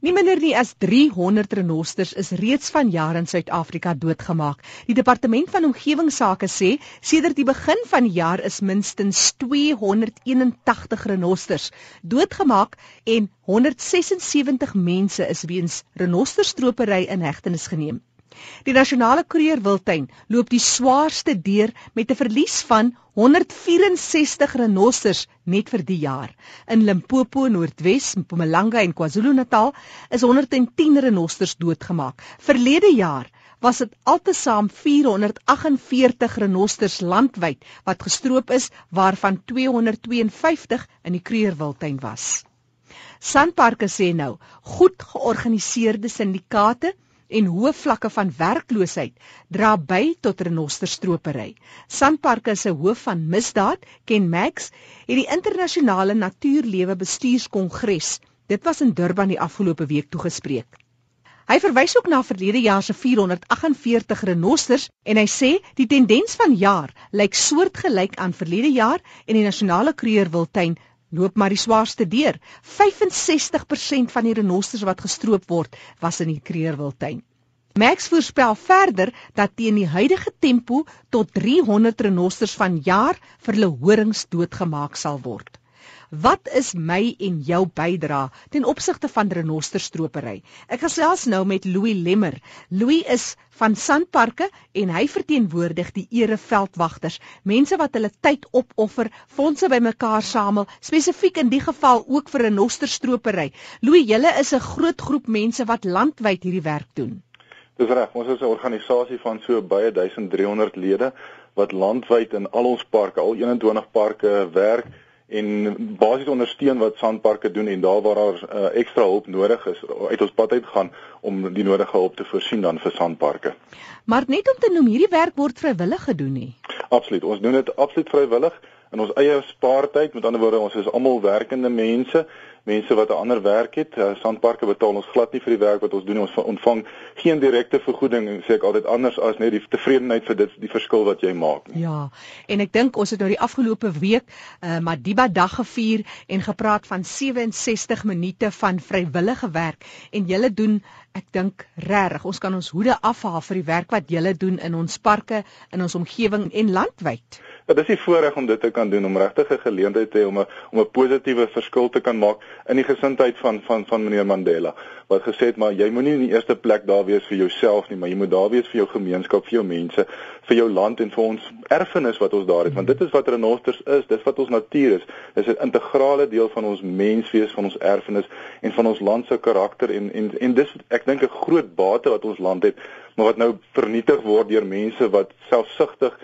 Nie minder nie as 300 renosters is reeds van jare in Suid-Afrika doodgemaak. Die departement van omgewingsake sê sedert die begin van die jaar is minstens 281 renosters doodgemaak en 176 mense is weens renosterstropery in hegtenis geneem. Die nasionale kreerwiltuin loop die swaarste deur met 'n verlies van 164 renosters net vir die jaar. In Limpopo, Noordwes, Mpumalanga en KwaZulu-Natal is 110 renosters doodgemaak. Verlede jaar was dit altesaam 448 renosters landwyd wat gestroop is, waarvan 252 in die kreerwiltuin was. Sanparks sê nou, goed georganiseerde syndikaate en hoë vlakke van werkloosheid dra by tot renosterstropery. Sandparke se hoof van misdaad, Ken Max, het die internasionale natuurlewe bestuurskongres, dit was in Durban die afgelope week toegespreek. Hy verwys ook na verlede jaar se 448 renosters en hy sê die tendens van jaar lyk soortgelyk aan verlede jaar en die nasionale kreerwiltuin loop maar die swaarste deur. 65% van die renosters wat gestroop word, was in die Kreerwiltuin. Max voorspel verder dat teen die huidige tempo tot 300 renosters van jaar vir hulle horings doodgemaak sal word. Wat is my en jou bydrae ten opsigte van renosterstropery? Ek gesels nou met Louis Lemmer. Louis is van Sandparke en hy verteenwoordig die ereveldwagters, mense wat hulle tyd opoffer, fondse bymekaar samel, spesifiek in die geval ook vir renosterstropery. Louis, julle is 'n groot groep mense wat landwyd hierdie werk doen. Dis reg, ons is 'n organisasie van so baie 1300 lede wat landwyd in al ons parke, al 21 parke werk en basies ondersteun wat sandparke doen en daar waar daar uh, ekstra hulp nodig is uit ons pad uit gaan om die nodige hulp te voorsien dan vir sandparke. Maar net om te noem hierdie werk word vrywillig gedoen nie. Absoluut. Ons doen dit absoluut vrywillig in ons eie spaartyd. Met ander woorde, ons is almal werkende mense mense wat 'n ander werk het. Uh, Sandparke betaal ons glad nie vir die werk wat ons doen nie. Ons ontvang geen direkte vergoeding, sê ek altyd anders as net die tevredenheid vir dit die verskil wat jy maak. Nie. Ja. En ek dink ons het nou die afgelope week uh, Madiba dag gevier en gepraat van 67 minute van vrywillige werk en julle doen Ek dink regtig ons kan ons hoede afhaal vir die werk wat julle doen in ons parke, in ons omgewing en landwyd. Ja, dit is 'n voorreg om dit te kan doen om regtig 'n geleentheid te hê om 'n om 'n positiewe verskil te kan maak in die gesindheid van van van meneer Mandela wat gesê het maar jy moenie in die eerste plek daar wees vir jouself nie, maar jy moet daar wees vir jou gemeenskap, vir jou mense, vir jou land en vir ons erfenis wat ons daar het, want dit is wat renosters is, dis wat ons natuur is. Dis 'n integrale deel van ons menswees, van ons erfenis en van ons land se karakter en en en dis ek dink 'n groot bate wat ons land het, maar wat nou vernietig word deur mense wat selfsugtig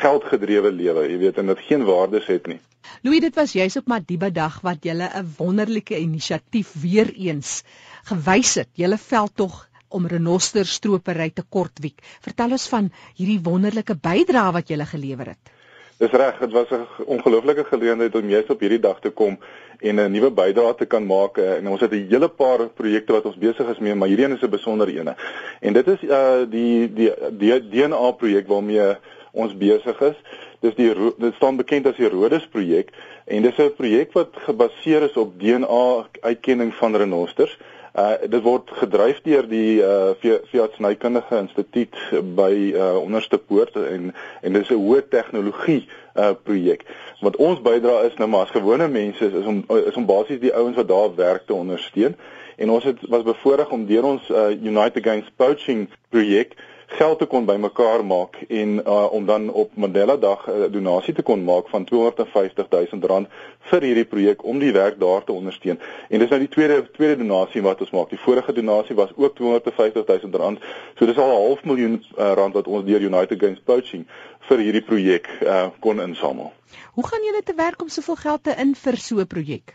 geldgedrewe lewe, jy weet, en dit geen waardes het nie. Louis, dit was juis op Madiba dag wat jy 'n wonderlike inisiatief weer eens gewys het. Julle veldtog om renoster stropery te kortwiek. Vertel ons van hierdie wonderlike bydrae wat jy gelewer het. Dis reg, dit was 'n ongelooflike geleentheid om juist op hierdie dag te kom en 'n nuwe bydrae te kan maak en ons het 'n hele paar projekte wat ons besig is mee, maar hierdie een is 'n besondere een. En dit is uh die die die DNA projek waarmee ons besig is. Dis die dit staan bekend as die Rhodes projek en dis 'n projek wat gebaseer is op DNA uitkenning van renosters. Uh dit word gedryf deur die uh Veeartsenykundige Instituut by uh Onderste Poort en en dis 'n hoë tegnologie uh projek. Wat ons bydra is nou maar as gewone mense is, is om is om basies die ouens wat daar werk te ondersteun. En ons het was bevoorreg om deur ons uh Unite Against Poaching projek geld te kon bymekaar maak en uh, om dan op Mandela Dag 'n uh, donasie te kon maak van 250 000 rand vir hierdie projek om die werk daar te ondersteun. En dis nou die tweede tweede donasie wat ons maak. Die vorige donasie was ook 250 000 rand. So dis al 'n half miljoen uh, rand wat ons deur United Against Poaching vir hierdie projek uh, kon insamel. Hoe gaan julle te werk om soveel geld te in vir so 'n projek?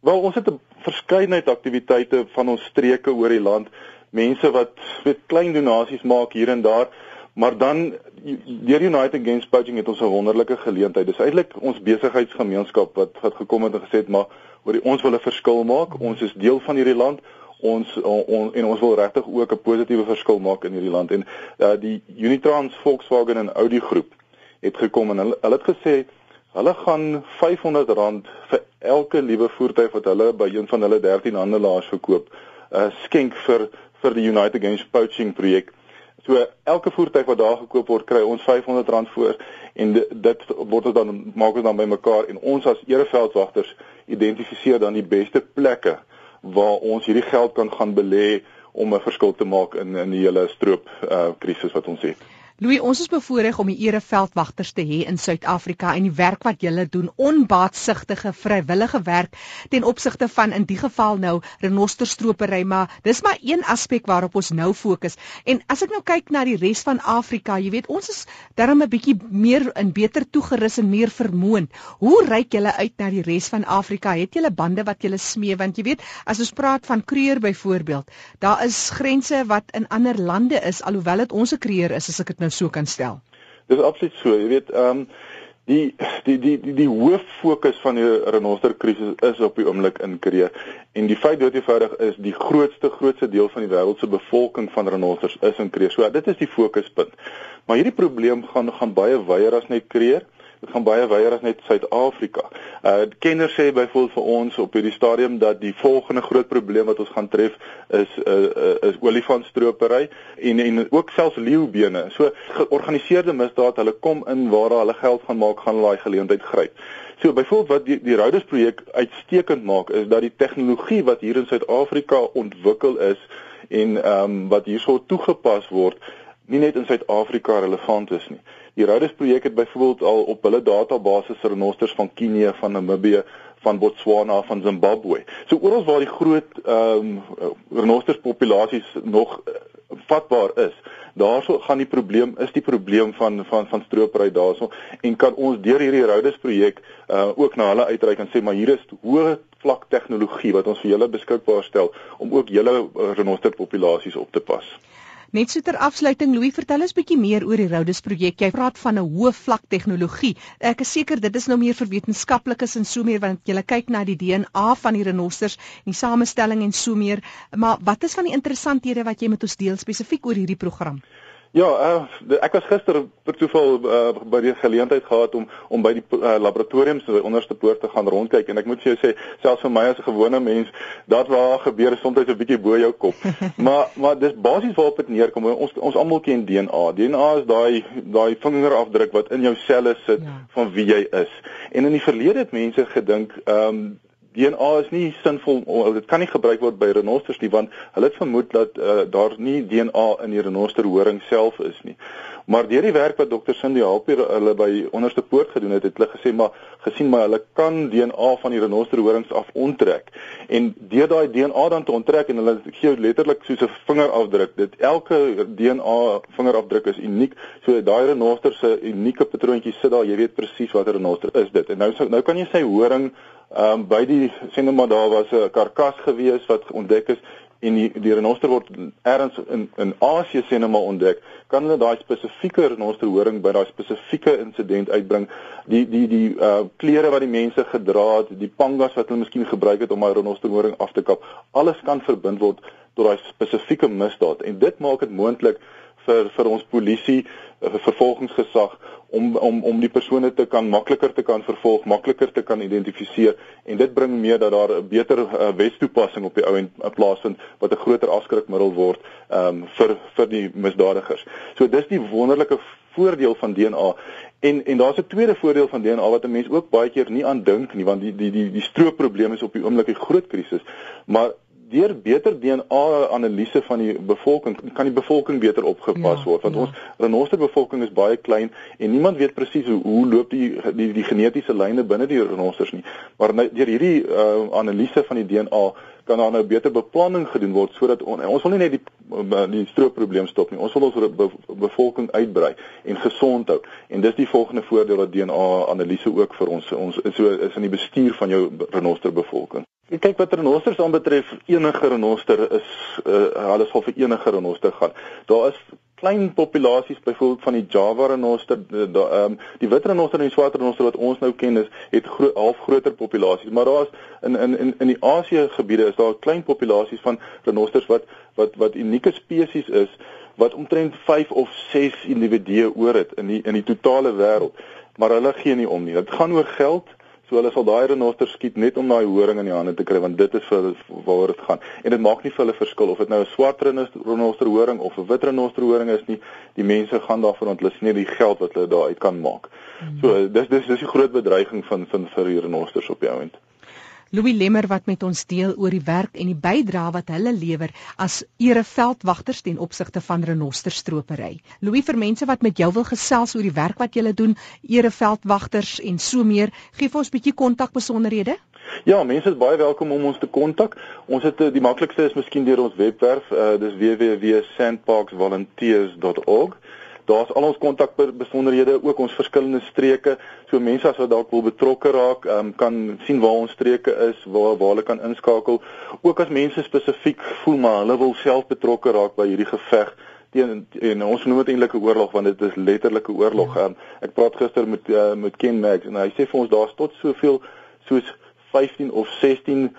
Wel, ons het 'n verskeidenheid aktiwiteite van ons streke oor die land mense wat weet klein donasies maak hier en daar maar dan deur United Against Poaching het ons 'n wonderlike geleentheid. Dis eintlik ons besigheidsgemeenskap wat wat gekom het en gesê het maar oor die ons wil 'n verskil maak. Ons is deel van hierdie land. Ons on, on, en ons wil regtig ook 'n positiewe verskil maak in hierdie land en uh, die Unitrans Volkswagen en Audi groep het gekom en hulle hulle het gesê hulle gaan R500 vir elke liewe voertuig wat hulle by een van hulle 13 handelaars verkoop uh, skenk vir vir die United Against Poaching projek. So elke voertuig wat daar gekoop word, kry ons R500 voor en dit, dit word ons dan maak ons dan bymekaar en ons as ereveldwagters identifiseer dan die beste plekke waar ons hierdie geld kan gaan belê om 'n verskil te maak in in die hele stroop uh krisis wat ons het. Louis, ons is bevoorreg om die ereveldwagters te hê in Suid-Afrika en die werk wat julle doen, onbaatsigtige vrywillige werk ten opsigte van in die geval nou renosterstropery, maar dis maar een aspek waarop ons nou fokus. En as ek nou kyk na die res van Afrika, jy weet, ons is darm 'n bietjie meer en beter toegerus en meer vermoond. Hoe reik julle uit na die res van Afrika? Het julle bande wat julle smee want jy weet, as ons praat van kreer byvoorbeeld, daar is grense wat in ander lande is alhoewel dit ons se kreer is as ek dit nou so kan stel. Dis absoluut so. Jy weet, ehm um, die die die die, die hoof fokus van die renoster krisis is op die oomblik in Korea en die feit eenvoudig is die grootste grootste deel van die wêreld se bevolking van renosters is in Korea. So dit is die fokuspunt. Maar hierdie probleem gaan gaan baie wyer as net Korea dit gaan baie wyer as net Suid-Afrika. Uh kenners sê byvoorbeeld vir ons op hierdie stadium dat die volgende groot probleem wat ons gaan tref is uh, uh is olifantstropery en en ook selfs leeubene. So georganiseerde misdaad, hulle kom in waar hulle geld gaan maak, gaan daai geleentheid gryp. So byvoorbeeld wat die, die Rouders projek uitstekend maak is dat die tegnologie wat hier in Suid-Afrika ontwikkel is en ehm um, wat hierso toegepas word nie net in Suid-Afrika relevant is nie. Die Rhodes projek het byvoorbeeld al op hulle database renosters van Kenia, van Namibië, van Botswana, van Zimbabwe. So oral waar die groot ehm um, renosters populasies nog uh, vatbaar is, daarso gaan die probleem is die probleem van van van stropery daarso en kan ons deur hierdie Rhodes projek uh, ook na hulle uitreik en sê maar hier is hoë vlak tegnologie wat ons vir julle beskikbaar stel om ook julle uh, renoster populasies op te pas. Net so ter afsluiting Louis, vertel ons bietjie meer oor die Rhodes projek. Jy praat van 'n hoë vlak tegnologie. Ek is seker dit is nou meer vir wetenskaplikes en so meer want jy kyk na die DNA van die renosters en die samestelling en so meer. Maar wat is van die interessanthede wat jy met ons deel spesifiek oor hierdie program? Ja, uh, ek was gister per toeval uh, by die geleentheid gehad om om by die uh, laboratoriums by onderste poort te gaan rondkyk en ek moet vir jou sê selfs vir my as 'n gewone mens, dat waar gebeur soms 'n bietjie bo jou kop. maar maar dis basies waarop dit neerkom. Ons ons almal ken DNA. DNA is daai daai vingerafdruk wat in jou selle sit ja. van wie jy is. En in die verlede het mense gedink, ehm um, DNA is nie sinvol dit kan nie gebruik word by renosters nie want hulle het vermoed dat uh, daar nie DNA in die renoster horing self is nie. Maar deur die werk wat dokter Cindy Halpier hulle by onderste poort gedoen het, het hulle gesê maar gesien maar hulle kan DNA van die renoster horings af onttrek. En deur daai DNA dan te onttrek en hulle gee letterlik soos 'n vingerafdruk. Dit elke DNA vingerafdruk is uniek. So daai renoster se unieke patroontjie sit daar, jy weet presies watter renoster is dit. En nou nou kan jy sy horing Ehm um, by die maar daar was 'n karkas gewees wat ontdek is en die die renoster word ergens in in Asië maar ontdek. Kan hulle daai spesifieke renoster horing by daai spesifieke insident uitbring? Die die die uh klere wat die mense gedra het, die pangas wat hulle miskien gebruik het om daai renoster horing af te kap, alles kan verbind word tot daai spesifieke misdaad en dit maak dit moontlik vir vir ons polisie uh, vervolgingsgesag om om om die persone te kan makliker te kan vervolg, makliker te kan identifiseer en dit bring mee dat daar 'n beter uh, wetstoepassing op die ou en plaasvind wat 'n groter afskrikmiddel word um, vir vir die misdadigers. So dis die wonderlike voordeel van DNA en en daar's 'n tweede voordeel van DNA wat 'n mens ook baie keer nie aan dink nie want die die die die stroopprobleem is op die oomblik 'n groot krisis, maar deur beter DNA-analise van die bevolking kan die bevolking beter opgepas ja, word want ja. ons renoster bevolking is baie klein en niemand weet presies hoe hoe loop die die, die genetiese lyne binne die renosters nie. Maar nou, deur hierdie uh, analise van die DNA kan daar nou beter beplanning gedoen word sodat on, ons wil nie net die die stroopprobleem stop nie. Ons wil ons be, bevolking uitbrei en gesond hou. En dis die volgende voordeel dat DNA analise ook vir ons ons so is in die bestuur van jou renoster bevolking En kyk wat renosters aanbetref, enige renoster is uh, hulle sal vir enige renoster gaan. Daar is klein populasies byvoorbeeld van die Java renoster, die um, die wit renoster en die swart renoster wat ons nou ken is het gro half groter populasies, maar daar's in in in in die Asië gebiede is daar klein populasies van renosters wat wat wat unieke spesies is wat omtrent 5 of 6 individue oor het in die in die totale wêreld, maar hulle gee nie om nie. Dit gaan oor geld So hulle sal daai renosters skiet net om daai horing in die hande te kry want dit is vir waaroor dit gaan. En dit maak nie vir hulle verskil of dit nou 'n swart renoster horing of 'n wit renoster horing is nie. Die mense gaan daarvoor want hulle sien nie die geld wat hulle daaruit kan maak. Hmm. So dis dis dis 'n groot bedreiging van van vir die renosters op die oomblik. Louis Lemmer wat met ons deel oor die werk en die bydrae wat hulle lewer as ereveldwagters ten opsigte van renosterstropery. Louis vir mense wat met jou wil gesels oor die werk wat julle doen, ereveldwagters en so meer, gee vir ons 'n bietjie kontakbesonderhede. Ja, mense is baie welkom om ons te kontak. Ons het eh, die maklikste is miskien deur ons webwerf, uh, dis www.sandparksvolunteers.org. Daar's al ons kontakbesonderhede, ook ons verskillende streke. So mense as wat dalk wil betrokke raak, um, kan sien waar ons streke is, waar waar hulle kan inskakel. Ook as mense spesifiek voel maar hulle wil self betrokke raak by hierdie geveg teen en ons noem dit eintlik 'n oorlog want dit is letterlik 'n oorlog. Um, ek praat gister met uh, met Ken Max en hy sê vir ons daar's tot soveel soos 15 of 16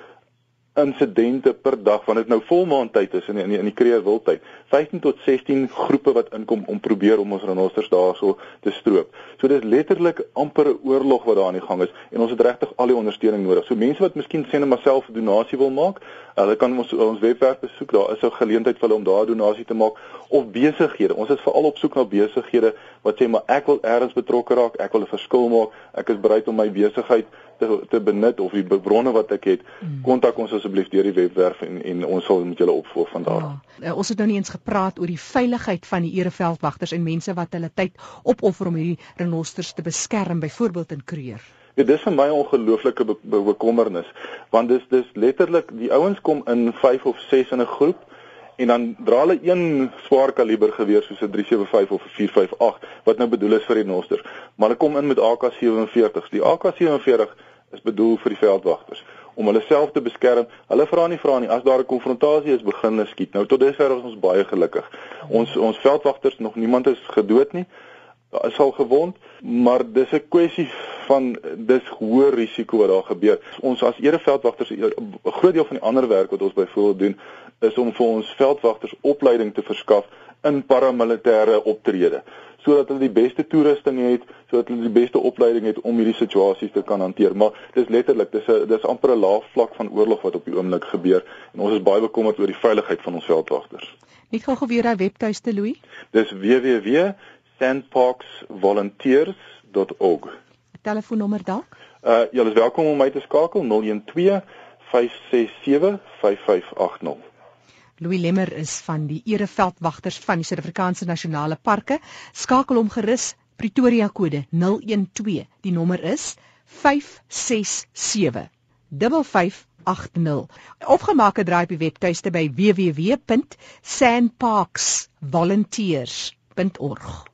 insidente per dag want dit nou volmaandtyd is in in die, die kreer wildtyd 15 tot 16 groepe wat inkom om probeer om ons renosters daarso te stroop. So dis letterlik amper 'n oorlog wat daar aan die gang is en ons het regtig al die ondersteuning nodig. So mense wat miskien sê net maar self 'n donasie wil maak, hulle kan ons ons webwerf besoek. Daar is 'n geleentheid vir hulle om daar 'n donasie te maak of besighede. Ons is veral op soek na besighede wat sê maar ek wil ergens betrokke raak, ek wil 'n verskil maak, ek is bereid om my besigheid te te benut of die bronne wat ek het, hmm. kontak ons asseblief deur die webwerf en en ons sal met julle opvolg van daar. Ja, uh, ons het nou nie eens gepraat oor die veiligheid van die ereveldwagters en mense wat hulle tyd opoffer om hierdie renosters te beskerm, byvoorbeeld in Kruger. Ja, dis vir my 'n ongelooflike be be bekommernis want dis dis letterlik die ouens kom in 5 of 6 in 'n groep en dan dra hulle een swaar kaliber geweer soos 'n 375 of 'n 458 wat nou bedoel is vir die nosters maar hulle kom in met AK47s die AK47 is bedoel vir die veldwagters om hulle self te beskerm. Hulle vra nie vra nie as daar 'n konfrontasie is begin hulle skiet. Nou tot dusver is ons baie gelukkig. Ons ons veldwagters nog niemand is gedood nie is al gewond, maar dis 'n kwessie van dis hoë risiko wat daar gebeur. Ons as ereveldwagters 'n groot deel van die ander werk wat ons byvoorbeeld doen is om vir ons veldwagters opleiding te verskaf in paramilitêre optrede sodat hulle die beste toerusting het, sodat hulle die beste opleiding het om hierdie situasies te kan hanteer. Maar dis letterlik, dis 'n dis amper 'n laaf vlak van oorlog wat op die oomblik gebeur en ons is baie bekommerd oor die veiligheid van ons veldwagters. Net gou geweer hy webtuiste Louis. Dis www sandparksvolunteers.org. Telefoonnommer dalk? Uh julle is welkom om my te skakel 012 567 5580. Louis Lemmer is van die Ereveldwagters van die Suid-Afrikaanse Nasionale Parke. Skakel hom gerus Pretoria kode 012. Die nommer is 567 5580. Opgemaak draai op die webtuiste by www.sandparksvolunteers.org.